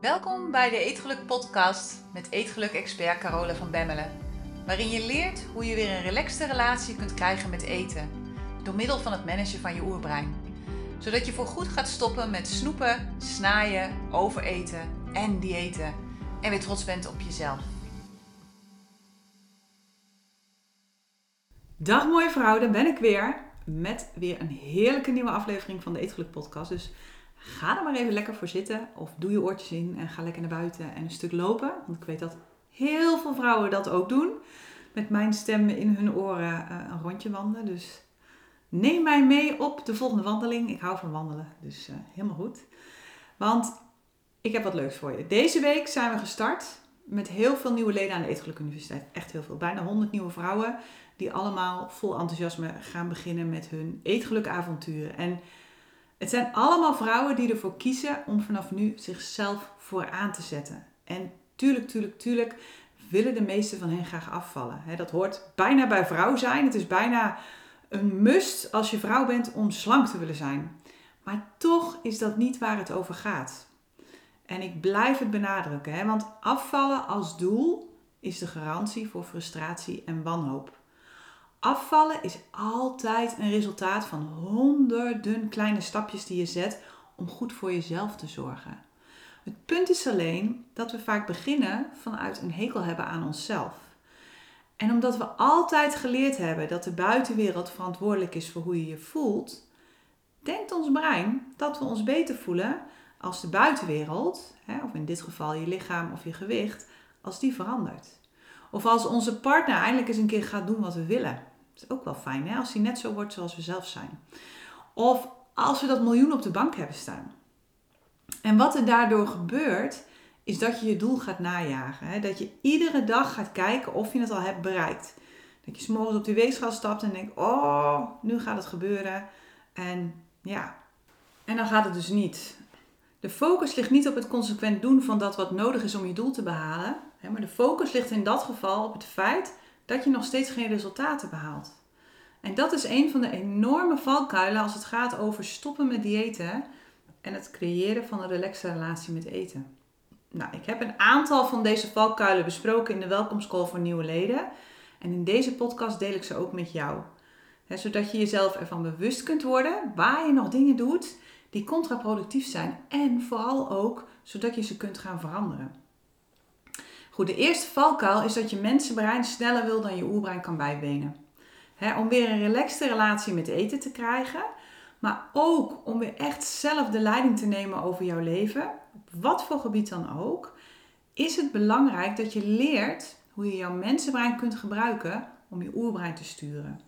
Welkom bij de Eetgeluk podcast met Eetgeluk-expert Carole van Bemmelen. Waarin je leert hoe je weer een relaxte relatie kunt krijgen met eten. Door middel van het managen van je oerbrein. Zodat je voorgoed gaat stoppen met snoepen, snaaien, overeten en diëten. En weer trots bent op jezelf. Dag mooie vrouw, daar ben ik weer. Met weer een heerlijke nieuwe aflevering van de Eetgeluk podcast. Dus ga er maar even lekker voor zitten. Of doe je oortjes in en ga lekker naar buiten en een stuk lopen. Want ik weet dat heel veel vrouwen dat ook doen. Met mijn stem in hun oren uh, een rondje wandelen. Dus neem mij mee op de volgende wandeling. Ik hou van wandelen, dus uh, helemaal goed. Want ik heb wat leuks voor je. Deze week zijn we gestart met heel veel nieuwe leden aan de Eetgeluk Universiteit. Echt heel veel. Bijna 100 nieuwe vrouwen die allemaal vol enthousiasme gaan beginnen met hun eetgelukavonturen. En het zijn allemaal vrouwen die ervoor kiezen om vanaf nu zichzelf vooraan te zetten. En tuurlijk, tuurlijk, tuurlijk willen de meeste van hen graag afvallen. dat hoort bijna bij vrouw zijn. Het is bijna een must als je vrouw bent om slank te willen zijn. Maar toch is dat niet waar het over gaat. En ik blijf het benadrukken, want afvallen als doel is de garantie voor frustratie en wanhoop. Afvallen is altijd een resultaat van honderden kleine stapjes die je zet om goed voor jezelf te zorgen. Het punt is alleen dat we vaak beginnen vanuit een hekel hebben aan onszelf. En omdat we altijd geleerd hebben dat de buitenwereld verantwoordelijk is voor hoe je je voelt, denkt ons brein dat we ons beter voelen als de buitenwereld, of in dit geval je lichaam of je gewicht, als die verandert. Of als onze partner eindelijk eens een keer gaat doen wat we willen. Dat is ook wel fijn, hè? als hij net zo wordt zoals we zelf zijn. Of als we dat miljoen op de bank hebben staan. En wat er daardoor gebeurt, is dat je je doel gaat najagen. Hè? Dat je iedere dag gaat kijken of je het al hebt bereikt. Dat je s'morgens op die weegschaal stapt en denkt, oh, nu gaat het gebeuren. En ja, en dan gaat het dus niet. De focus ligt niet op het consequent doen van dat wat nodig is om je doel te behalen. Maar de focus ligt in dat geval op het feit dat je nog steeds geen resultaten behaalt. En dat is een van de enorme valkuilen als het gaat over stoppen met diëten en het creëren van een relaxe relatie met eten. Nou, ik heb een aantal van deze valkuilen besproken in de welkomstcall voor nieuwe leden. En in deze podcast deel ik ze ook met jou. zodat je jezelf ervan bewust kunt worden waar je nog dingen doet die contraproductief zijn. En vooral ook zodat je ze kunt gaan veranderen. Goed, de eerste valkuil is dat je mensenbrein sneller wil dan je oerbrein kan bijbenen. om weer een relaxte relatie met eten te krijgen, maar ook om weer echt zelf de leiding te nemen over jouw leven, op wat voor gebied dan ook, is het belangrijk dat je leert hoe je jouw mensenbrein kunt gebruiken om je oerbrein te sturen.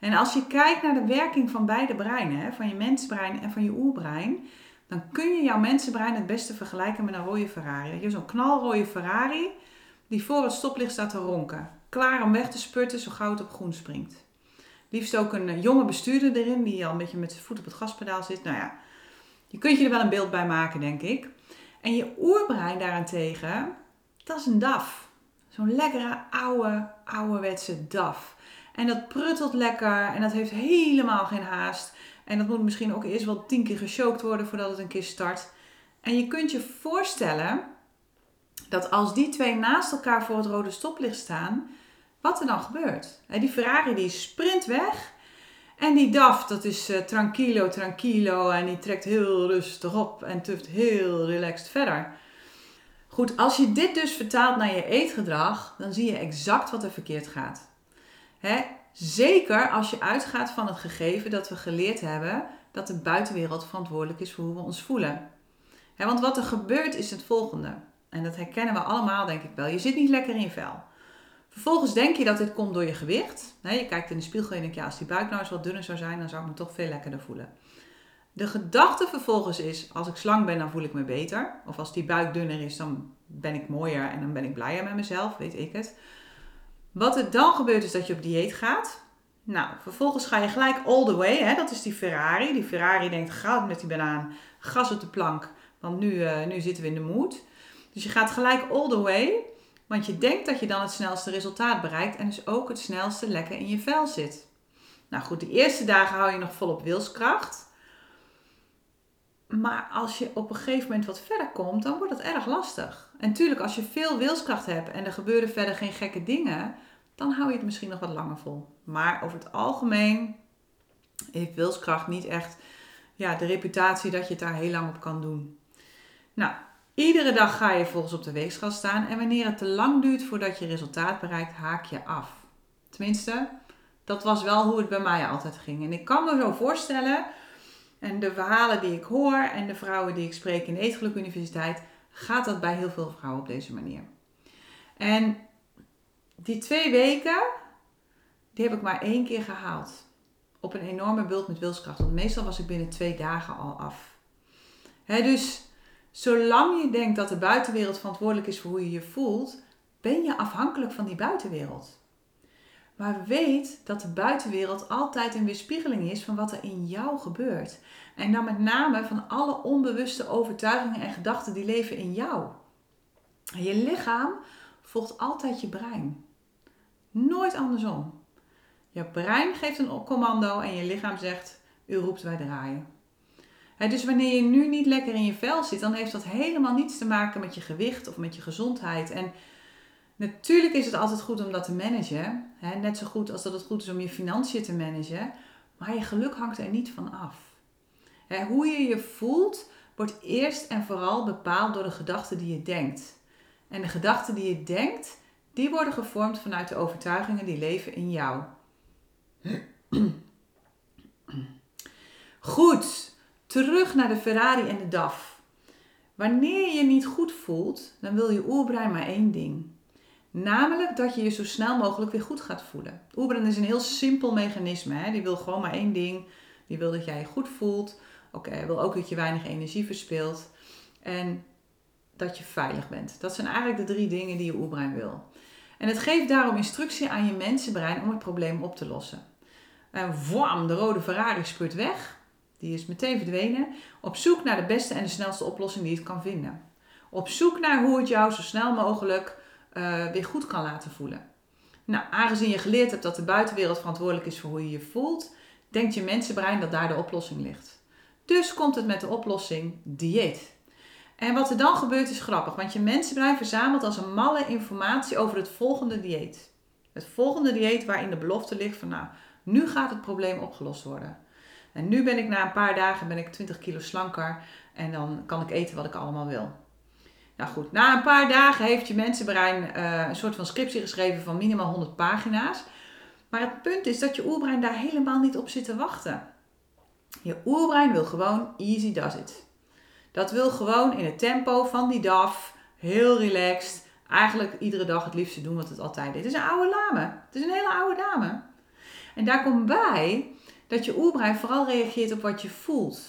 En als je kijkt naar de werking van beide breinen, van je mensenbrein en van je oerbrein, dan kun je jouw mensenbrein het beste vergelijken met een rode Ferrari. Je hebt zo'n knalrode Ferrari die voor het stoplicht staat te ronken. Klaar om weg te spurten zo gauw het op groen springt. Liefst ook een eh, jonge bestuurder erin die al een beetje met zijn voet op het gaspedaal zit. Nou ja, je kunt je er wel een beeld bij maken, denk ik. En je oerbrein daarentegen, dat is een DAF. Zo'n lekkere, oude, ouderwetse DAF. En dat pruttelt lekker en dat heeft helemaal geen haast. En dat moet misschien ook eerst wel tien keer gechoked worden voordat het een keer start. En je kunt je voorstellen dat als die twee naast elkaar voor het rode stoplicht staan, wat er dan gebeurt. Die Ferrari die sprint weg. En die DAF, dat is uh, tranquilo, tranquilo. En die trekt heel rustig op en tuft heel relaxed verder. Goed, als je dit dus vertaalt naar je eetgedrag, dan zie je exact wat er verkeerd gaat. Hè? Zeker als je uitgaat van het gegeven dat we geleerd hebben dat de buitenwereld verantwoordelijk is voor hoe we ons voelen. want wat er gebeurt is het volgende. En dat herkennen we allemaal, denk ik wel. Je zit niet lekker in je vel. Vervolgens denk je dat dit komt door je gewicht. je kijkt in de spiegel en denkt, ja, als die buik nou eens wat dunner zou zijn, dan zou ik me toch veel lekkerder voelen. De gedachte vervolgens is, als ik slang ben, dan voel ik me beter. Of als die buik dunner is, dan ben ik mooier en dan ben ik blijer met mezelf, weet ik het. Wat er dan gebeurt is dat je op dieet gaat. Nou, vervolgens ga je gelijk all the way. Hè? Dat is die Ferrari. Die Ferrari denkt, goud met die banaan, gas op de plank. Want nu, uh, nu zitten we in de moed. Dus je gaat gelijk all the way. Want je denkt dat je dan het snelste resultaat bereikt. En dus ook het snelste lekker in je vel zit. Nou goed, de eerste dagen hou je nog volop wilskracht. Maar als je op een gegeven moment wat verder komt, dan wordt het erg lastig. En natuurlijk, als je veel wilskracht hebt en er gebeuren verder geen gekke dingen, dan hou je het misschien nog wat langer vol. Maar over het algemeen heeft wilskracht niet echt ja, de reputatie dat je het daar heel lang op kan doen. Nou, iedere dag ga je volgens op de weegschaal staan en wanneer het te lang duurt voordat je resultaat bereikt, haak je af. Tenminste, dat was wel hoe het bij mij altijd ging. En ik kan me zo voorstellen, en de verhalen die ik hoor en de vrouwen die ik spreek in de Eetgeluk Universiteit, gaat dat bij heel veel vrouwen op deze manier. En die twee weken, die heb ik maar één keer gehaald. Op een enorme bult met wilskracht. Want meestal was ik binnen twee dagen al af. dus zolang je denkt dat de buitenwereld verantwoordelijk is voor hoe je je voelt, ben je afhankelijk van die buitenwereld. Maar weet dat de buitenwereld altijd een weerspiegeling is van wat er in jou gebeurt. En dan met name van alle onbewuste overtuigingen en gedachten die leven in jou. je lichaam volgt altijd je brein. Nooit andersom. Je brein geeft een commando en je lichaam zegt: U roept wij draaien. dus wanneer je nu niet lekker in je vel zit, dan heeft dat helemaal niets te maken met je gewicht of met je gezondheid. En natuurlijk is het altijd goed om dat te managen. net zo goed als dat het goed is om je financiën te managen. Maar je geluk hangt er niet van af. hoe je je voelt, wordt eerst en vooral bepaald door de gedachten die je denkt. En de gedachten die je denkt, die worden gevormd vanuit de overtuigingen die leven in jou. Goed, terug naar de Ferrari en de DAF. Wanneer je je niet goed voelt, dan wil je oerbrein maar één ding. Namelijk dat je je zo snel mogelijk weer goed gaat voelen. Oerbrein is een heel simpel mechanisme. Hè? Die wil gewoon maar één ding. Die wil dat jij je goed voelt. Oké, wil ook dat je weinig energie verspilt. En dat je veilig bent. Dat zijn eigenlijk de drie dingen die je oerbrein wil. En het geeft daarom instructie aan je mensenbrein om het probleem op te lossen. En wam, de rode Ferrari spuurt weg. Die is meteen verdwenen. Op zoek naar de beste en de snelste oplossing die het kan vinden. Op zoek naar hoe het jou zo snel mogelijk uh, weer goed kan laten voelen. Nou, aangezien je geleerd hebt dat de buitenwereld verantwoordelijk is voor hoe je je voelt, denkt je mensenbrein dat daar de oplossing ligt. Dus komt het met de oplossing dieet. En wat er dan gebeurt is grappig, want je mensenbrein verzamelt als een malle informatie over het volgende dieet. Het volgende dieet waarin de belofte ligt van nou, nu gaat het probleem opgelost worden. En nu ben ik na een paar dagen ben ik 20 kilo slanker en dan kan ik eten wat ik allemaal wil. Nou goed, na een paar dagen heeft je mensenbrein uh, een soort van scriptie geschreven van minimaal 100 pagina's. Maar het punt is dat je oerbrein daar helemaal niet op zit te wachten. Je oerbrein wil gewoon easy does it. Dat wil gewoon in het tempo van die DAF, heel relaxed, eigenlijk iedere dag het liefste doen wat het altijd deed. Het is een oude dame. Het is een hele oude dame. En daar komt bij dat je oerbrein vooral reageert op wat je voelt.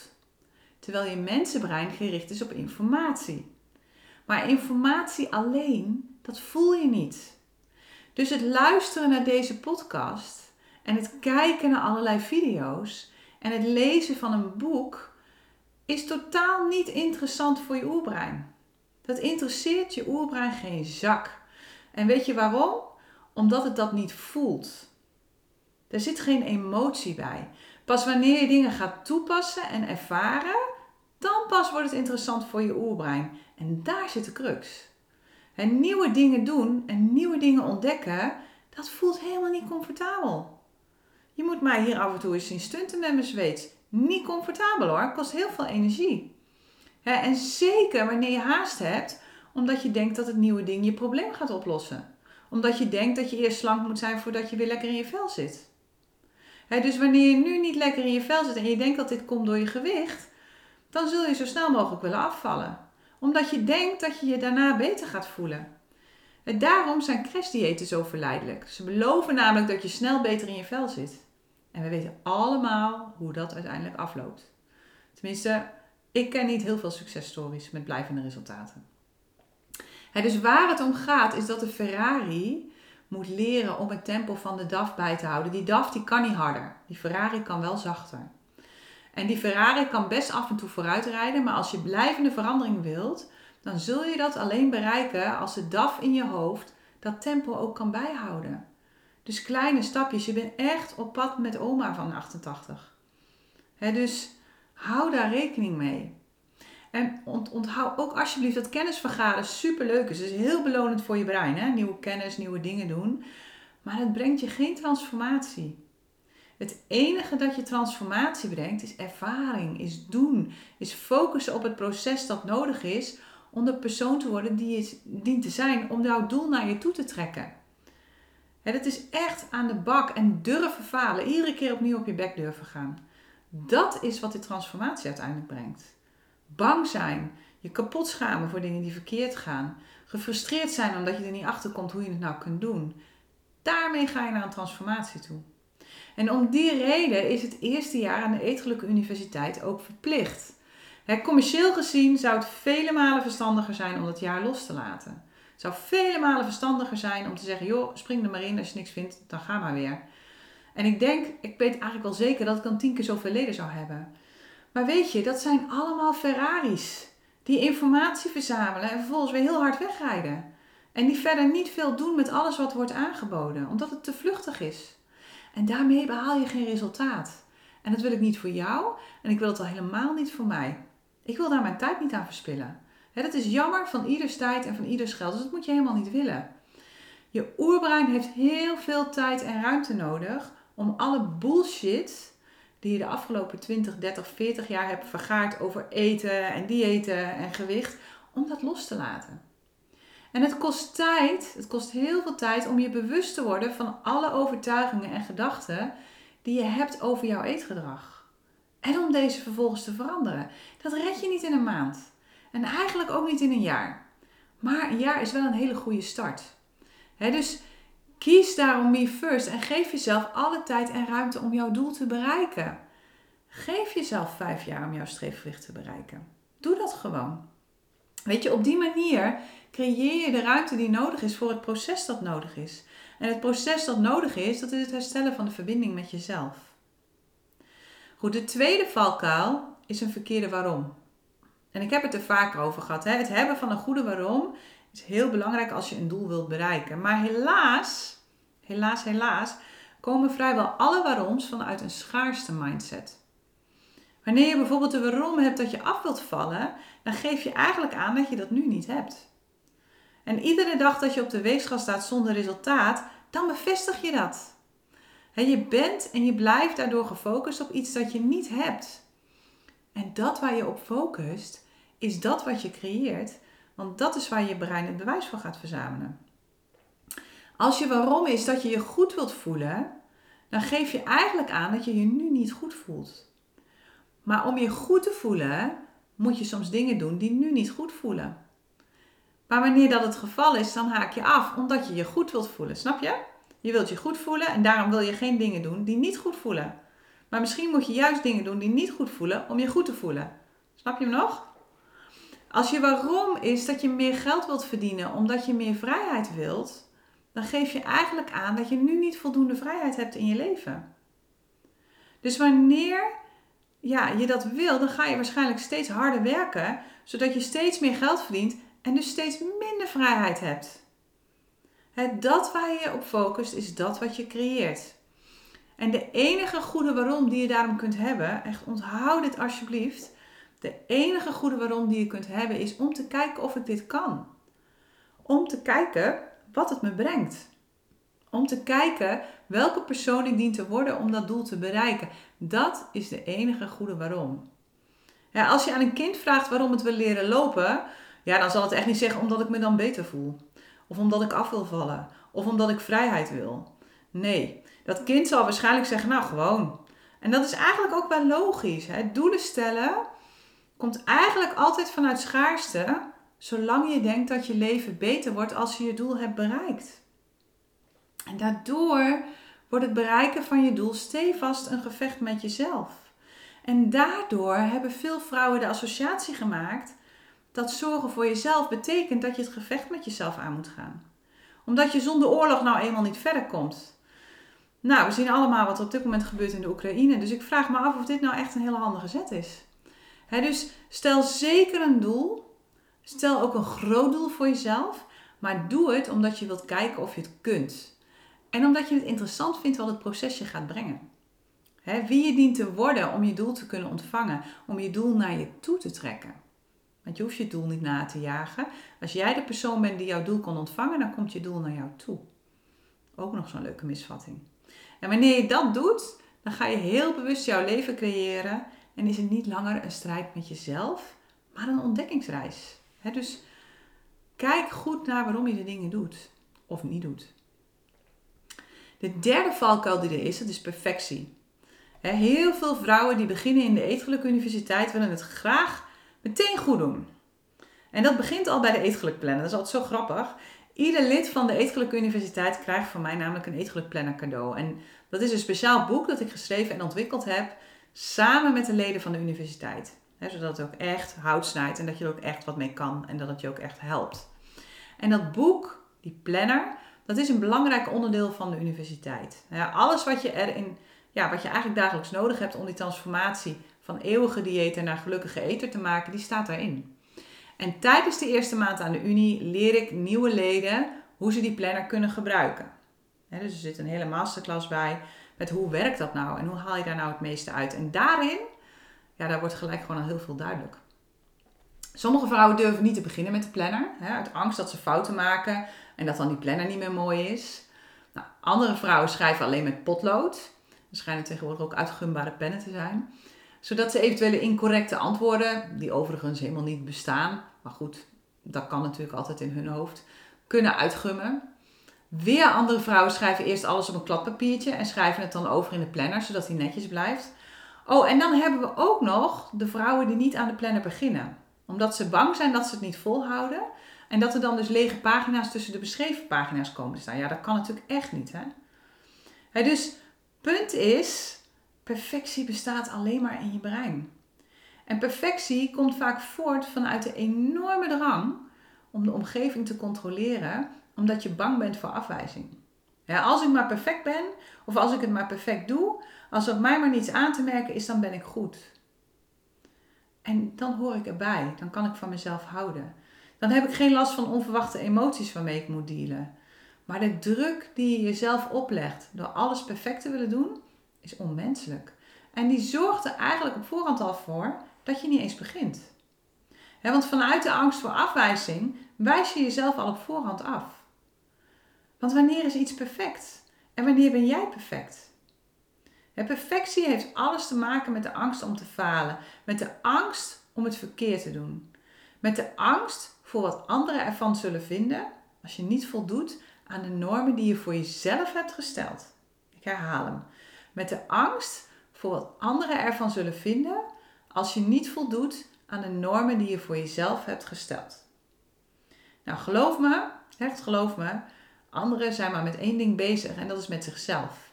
Terwijl je mensenbrein gericht is op informatie. Maar informatie alleen, dat voel je niet. Dus het luisteren naar deze podcast en het kijken naar allerlei video's en het lezen van een boek is totaal niet interessant voor je oerbrein. Dat interesseert je oerbrein geen zak. En weet je waarom? Omdat het dat niet voelt. Er zit geen emotie bij. Pas wanneer je dingen gaat toepassen en ervaren, dan pas wordt het interessant voor je oerbrein. En daar zit de crux. En nieuwe dingen doen en nieuwe dingen ontdekken, dat voelt helemaal niet comfortabel. Je moet mij hier af en toe eens zien stunten met mijn zweet niet comfortabel hoor. Kost heel veel energie. en zeker wanneer je haast hebt, omdat je denkt dat het nieuwe ding je probleem gaat oplossen. Omdat je denkt dat je eerst slank moet zijn voordat je weer lekker in je vel zit. dus wanneer je nu niet lekker in je vel zit en je denkt dat dit komt door je gewicht, dan zul je zo snel mogelijk willen afvallen. Omdat je denkt dat je je daarna beter gaat voelen. En daarom zijn crashdiëten zo verleidelijk. Ze beloven namelijk dat je snel beter in je vel zit. En we weten allemaal hoe dat uiteindelijk afloopt. Tenminste, ik ken niet heel veel successtories met blijvende resultaten. dus waar het om gaat is dat de Ferrari moet leren om het tempo van de DAF bij te houden. Die DAF die kan niet harder. Die Ferrari kan wel zachter. En die Ferrari kan best af en toe vooruitrijden, maar als je blijvende verandering wilt, dan zul je dat alleen bereiken als de DAF in je hoofd dat tempo ook kan bijhouden. Dus kleine stapjes. Je bent echt op pad met oma van 88. dus hou daar rekening mee. En onthoud ook alsjeblieft dat kennisvergaren superleuk is. Het is heel belonend voor je brein. Hè? Nieuwe kennis, nieuwe dingen doen. Maar het brengt je geen transformatie. Het enige dat je transformatie brengt is ervaring, is doen, is focussen op het proces dat nodig is om de persoon te worden die je dient te zijn om jouw doel naar je toe te trekken. Het is echt aan de bak en durven falen, iedere keer opnieuw op je bek durven gaan. Dat is wat die transformatie uiteindelijk brengt. Bang zijn, je kapot schamen voor dingen die verkeerd gaan, gefrustreerd zijn omdat je er niet achter komt hoe je het nou kunt doen. Daarmee ga je naar een transformatie toe. En om die reden is het eerste jaar aan de Eetgelijke Universiteit ook verplicht. commercieel gezien zou het vele malen verstandiger zijn om het jaar los te laten. Het zou vele malen verstandiger zijn om te zeggen: joh, spring er maar in. Als je niks vindt, dan ga maar weer. En ik denk, ik weet eigenlijk wel zeker dat ik dan tien keer zoveel leden zou hebben. Maar weet je, dat zijn allemaal Ferraris. Die informatie verzamelen en vervolgens weer heel hard wegrijden. En die verder niet veel doen met alles wat wordt aangeboden, omdat het te vluchtig is. En daarmee behaal je geen resultaat. En dat wil ik niet voor jou en ik wil het al helemaal niet voor mij. Ik wil daar mijn tijd niet aan verspillen. Dat is jammer van ieders tijd en van ieders geld, dus dat moet je helemaal niet willen. Je oerbrein heeft heel veel tijd en ruimte nodig om alle bullshit die je de afgelopen 20, 30, 40 jaar hebt vergaard over eten en diëten en gewicht, om dat los te laten. En het kost tijd, het kost heel veel tijd om je bewust te worden van alle overtuigingen en gedachten die je hebt over jouw eetgedrag. En om deze vervolgens te veranderen. Dat red je niet in een maand. En eigenlijk ook niet in een jaar. Maar een jaar is wel een hele goede start. dus kies daarom me first en geef jezelf alle tijd en ruimte om jouw doel te bereiken. Geef jezelf vijf jaar om jouw streefgewicht te bereiken. Doe dat gewoon. Weet je, op die manier creëer je de ruimte die nodig is voor het proces dat nodig is. En het proces dat nodig is, dat is het herstellen van de verbinding met jezelf. Goed, de tweede valkuil is een verkeerde waarom. En ik heb het er vaker over gehad. Hè? Het hebben van een goede waarom is heel belangrijk als je een doel wilt bereiken. Maar helaas, helaas, helaas, komen vrijwel alle waaroms vanuit een schaarste mindset. Wanneer je bijvoorbeeld de waarom hebt dat je af wilt vallen, dan geef je eigenlijk aan dat je dat nu niet hebt. En iedere dag dat je op de weegschaal staat zonder resultaat, dan bevestig je dat. je bent en je blijft daardoor gefocust op iets dat je niet hebt. En dat waar je op focust, is dat wat je creëert, want dat is waar je brein het bewijs voor gaat verzamelen. Als je waarom is dat je je goed wilt voelen, dan geef je eigenlijk aan dat je je nu niet goed voelt. Maar om je goed te voelen, moet je soms dingen doen die nu niet goed voelen. Maar wanneer dat het geval is, dan haak je af omdat je je goed wilt voelen. Snap je? Je wilt je goed voelen en daarom wil je geen dingen doen die niet goed voelen. Maar misschien moet je juist dingen doen die niet goed voelen om je goed te voelen. Snap je hem nog? Als je waarom is dat je meer geld wilt verdienen omdat je meer vrijheid wilt, dan geef je eigenlijk aan dat je nu niet voldoende vrijheid hebt in je leven. Dus wanneer ja, je dat wil, dan ga je waarschijnlijk steeds harder werken, zodat je steeds meer geld verdient en dus steeds minder vrijheid hebt. Het dat waar je op focust is dat wat je creëert. En de enige goede waarom die je daarom kunt hebben, echt onthoud dit alsjeblieft. De enige goede waarom die je kunt hebben is om te kijken of ik dit kan. Om te kijken wat het me brengt. Om te kijken welke persoon ik dien te worden om dat doel te bereiken. Dat is de enige goede waarom. Als je aan een kind vraagt waarom het wil leren lopen, ja, dan zal het echt niet zeggen omdat ik me dan beter voel. Of omdat ik af wil vallen. Of omdat ik vrijheid wil. Nee, dat kind zal waarschijnlijk zeggen, nou gewoon. En dat is eigenlijk ook wel logisch. Hè? Doelen stellen komt eigenlijk altijd vanuit schaarste, zolang je denkt dat je leven beter wordt als je je doel hebt bereikt. En daardoor wordt het bereiken van je doel stevast een gevecht met jezelf. En daardoor hebben veel vrouwen de associatie gemaakt dat zorgen voor jezelf betekent dat je het gevecht met jezelf aan moet gaan. Omdat je zonder oorlog nou eenmaal niet verder komt. Nou, we zien allemaal wat er op dit moment gebeurt in de Oekraïne. Dus ik vraag me af of dit nou echt een hele handige zet is. Dus stel zeker een doel. Stel ook een groot doel voor jezelf. Maar doe het omdat je wilt kijken of je het kunt. En omdat je het interessant vindt wat het proces je gaat brengen. wie je dient te worden om je doel te kunnen ontvangen. Om je doel naar je toe te trekken. Want je hoeft je doel niet na te jagen. Als jij de persoon bent die jouw doel kan ontvangen, dan komt je doel naar jou toe. Ook nog zo'n leuke misvatting. En wanneer je dat doet, dan ga je heel bewust jouw leven creëren. En is het niet langer een strijd met jezelf, maar een ontdekkingsreis. dus kijk goed naar waarom je de dingen doet of niet doet. De derde valkuil die er is, dat is perfectie. Heel veel vrouwen die beginnen in de Eetgeluk Universiteit willen het graag meteen goed doen. En dat begint al bij de Eetgeluk Planner. Dat is altijd zo grappig. Ieder lid van de Eetgeluk Universiteit krijgt van mij namelijk een Eetgeluk Planner cadeau. En dat is een speciaal boek dat ik geschreven en ontwikkeld heb samen met de leden van de universiteit. zodat het ook echt hout snijdt en dat je er ook echt wat mee kan en dat het je ook echt helpt. En dat boek, die planner, dat is een belangrijk onderdeel van de universiteit. alles wat je erin, ja, wat je eigenlijk dagelijks nodig hebt om die transformatie van eeuwige diëten naar gelukkige eter te maken, die staat daarin. En tijdens de eerste maand aan de Unie leer ik nieuwe leden hoe ze die planner kunnen gebruiken. dus er zit een hele masterclass bij met hoe werkt dat nou en hoe haal je daar nou het meeste uit. En daarin, ja, daar wordt gelijk gewoon al heel veel duidelijk. Sommige vrouwen durven niet te beginnen met de planner, hè, uit angst dat ze fouten maken en dat dan die planner niet meer mooi is. Nou, andere vrouwen schrijven alleen met potlood. Er schijnen tegenwoordig ook uitgumbare pennen te zijn. Zodat ze eventuele incorrecte antwoorden, die overigens helemaal niet bestaan, maar goed, dat kan natuurlijk altijd in hun hoofd, kunnen uitgummen. Weer andere vrouwen schrijven eerst alles op een kladpapiertje en schrijven het dan over in de planner, zodat die netjes blijft. Oh, en dan hebben we ook nog de vrouwen die niet aan de planner beginnen. Omdat ze bang zijn dat ze het niet volhouden. En dat er dan dus lege pagina's tussen de beschreven pagina's komen te staan. Ja, dat kan natuurlijk echt niet. Hè? Hè, dus punt is, perfectie bestaat alleen maar in je brein. En perfectie komt vaak voort vanuit de enorme drang om de omgeving te controleren, omdat je bang bent voor afwijzing. Ja, als ik maar perfect ben, of als ik het maar perfect doe, als op mij maar niets aan te merken is, dan ben ik goed. En dan hoor ik erbij, dan kan ik van mezelf houden. Dan heb ik geen last van onverwachte emoties waarmee ik moet dealen. Maar de druk die je jezelf oplegt door alles perfect te willen doen, is onmenselijk. En die zorgt er eigenlijk op voorhand al voor dat je niet eens begint. want vanuit de angst voor afwijzing wijs je jezelf al op voorhand af. Want wanneer is iets perfect? En wanneer ben jij perfect? perfectie heeft alles te maken met de angst om te falen, met de angst om het verkeerd te doen, met de angst voor wat anderen ervan zullen vinden als je niet voldoet aan de normen die je voor jezelf hebt gesteld. Ik herhaal hem. Met de angst voor wat anderen ervan zullen vinden als je niet voldoet aan de normen die je voor jezelf hebt gesteld. Nou, geloof me, echt geloof me, anderen zijn maar met één ding bezig en dat is met zichzelf.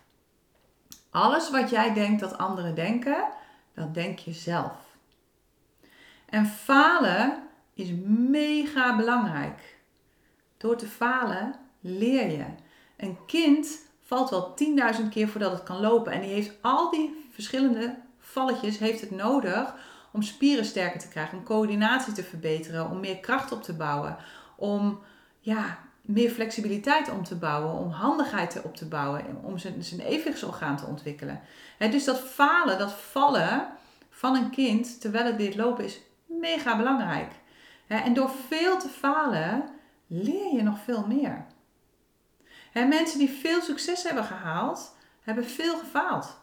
Alles wat jij denkt dat anderen denken, dat denk je zelf. En falen is mega belangrijk. Door te falen leer je. Een kind valt wel 10.000 keer voordat het kan lopen. En die heeft al die verschillende valletjes heeft het nodig om spieren sterker te krijgen, om coördinatie te verbeteren, om meer kracht op te bouwen, om ja, meer flexibiliteit om te bouwen, om handigheid op te bouwen, om zijn, zijn evenwichtsorgaan te ontwikkelen. dus dat falen, dat vallen van een kind terwijl het dit lopen is mega belangrijk. en door veel te falen leer je nog veel meer. mensen die veel succes hebben gehaald, hebben veel gefaald.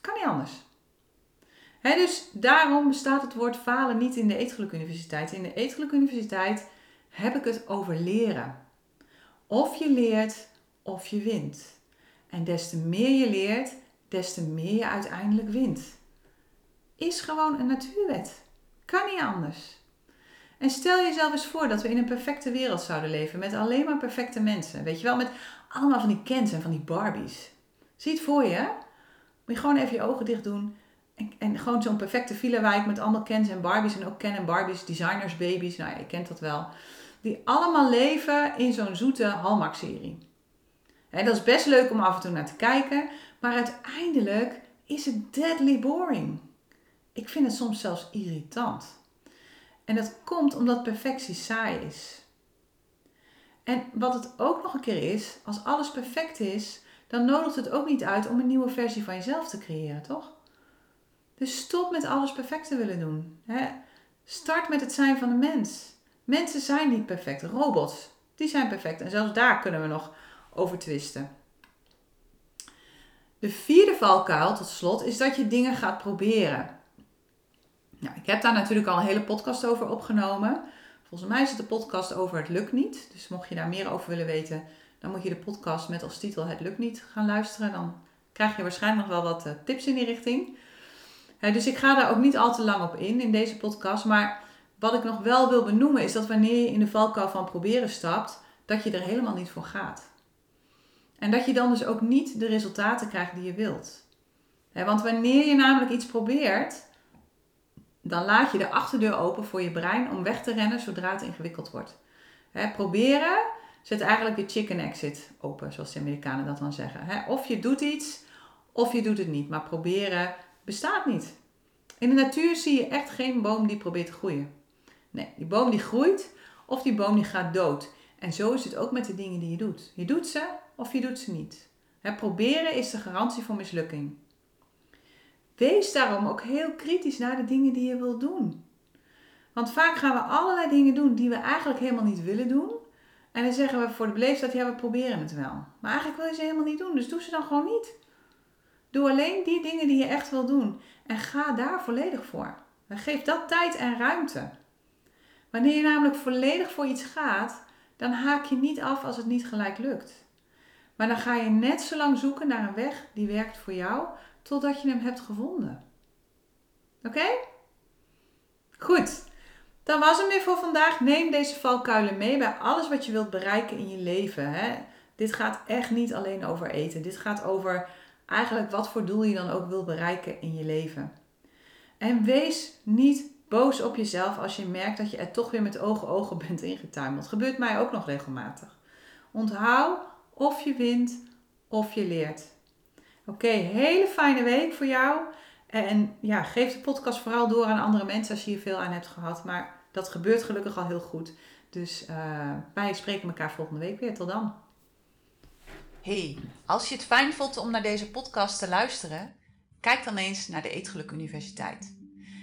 Kan niet anders. dus daarom bestaat het woord falen niet in de Eetgeluk Universiteit. In de Eetgeluk Universiteit heb ik het over leren. Of je leert of je wint. En des te meer je leert, des te meer je uiteindelijk wint. Is gewoon een natuurwet. Kan niet anders. En stel jezelf eens voor dat we in een perfecte wereld zouden leven met alleen maar perfecte mensen. Weet je wel, met allemaal van die Kens en van die Barbies. Zie het voor je? Moet je gewoon even je ogen dicht doen. En, en gewoon zo'n perfecte filewijk met allemaal Kens en Barbies. En ook Ken en Barbies, designers, baby's. Nou ja, je kent dat wel. Die allemaal leven in zo'n zoete Hallmark-serie. En dat is best leuk om af en toe naar te kijken. Maar uiteindelijk is het deadly boring. Ik vind het soms zelfs irritant. En dat komt omdat perfectie saai is. En wat het ook nog een keer is, als alles perfect is, dan nodigt het ook niet uit om een nieuwe versie van jezelf te creëren, toch? Dus stop met alles perfect te willen doen. Start met het zijn van de mens. Mensen zijn niet perfect. Robots, die zijn perfect. En zelfs daar kunnen we nog over twisten. De vierde valkuil, tot slot, is dat je dingen gaat proberen. Nou, ik heb daar natuurlijk al een hele podcast over opgenomen. Volgens mij is het de podcast over Het Lukt Niet. Dus mocht je daar meer over willen weten, dan moet je de podcast met als titel Het Lukt Niet gaan luisteren. Dan krijg je waarschijnlijk nog wel wat eh, tips in die richting. dus ik ga daar ook niet al te lang op in in deze podcast. Maar wat ik nog wel wil benoemen is dat wanneer je in de valkuil van proberen stapt, dat je er helemaal niet voor gaat. En dat je dan dus ook niet de resultaten krijgt die je wilt. want wanneer je namelijk iets probeert, dan laat je de achterdeur open voor je brein om weg te rennen zodra het ingewikkeld wordt. proberen zet eigenlijk je chicken exit open, zoals de Amerikanen dat dan zeggen. of je doet iets, of je doet het niet. Maar proberen bestaat niet. In de natuur zie je echt geen boom die probeert te groeien. Nee, die boom die groeit of die boom die gaat dood. En zo is het ook met de dingen die je doet. Je doet ze of je doet ze niet. proberen is de garantie voor mislukking. Wees daarom ook heel kritisch naar de dingen die je wilt doen. Want vaak gaan we allerlei dingen doen die we eigenlijk helemaal niet willen doen. En dan zeggen we voor de beleefdheid, ja we proberen het wel. Maar eigenlijk wil je ze helemaal niet doen, dus doe ze dan gewoon niet. Doe alleen die dingen die je echt wil doen. En ga daar volledig voor. geef dat tijd en ruimte. Wanneer je namelijk volledig voor iets gaat, dan haak je niet af als het niet gelijk lukt. Maar dan ga je net zo lang zoeken naar een weg die werkt voor jou, totdat je hem hebt gevonden. Oké? Goed. Dan was het weer voor vandaag. Neem deze valkuilen mee bij alles wat je wilt bereiken in je leven. Hè? Dit gaat echt niet alleen over eten. Dit gaat over eigenlijk wat voor doel je dan ook wil bereiken in je leven. En wees niet boos op jezelf als je merkt dat je er toch weer met ogen ogen bent ingetuimeld. Gebeurt mij ook nog regelmatig. Onthoud of je wint of je leert. Oké, hele fijne week voor jou. En ja, geef de podcast vooral door aan andere mensen als je hier veel aan hebt gehad. Maar dat gebeurt gelukkig al heel goed. Dus uh, wij spreken elkaar volgende week weer. Tot dan. Hey, als je het fijn vond om naar deze podcast te luisteren, kijk dan eens naar de Eetgeluk Universiteit.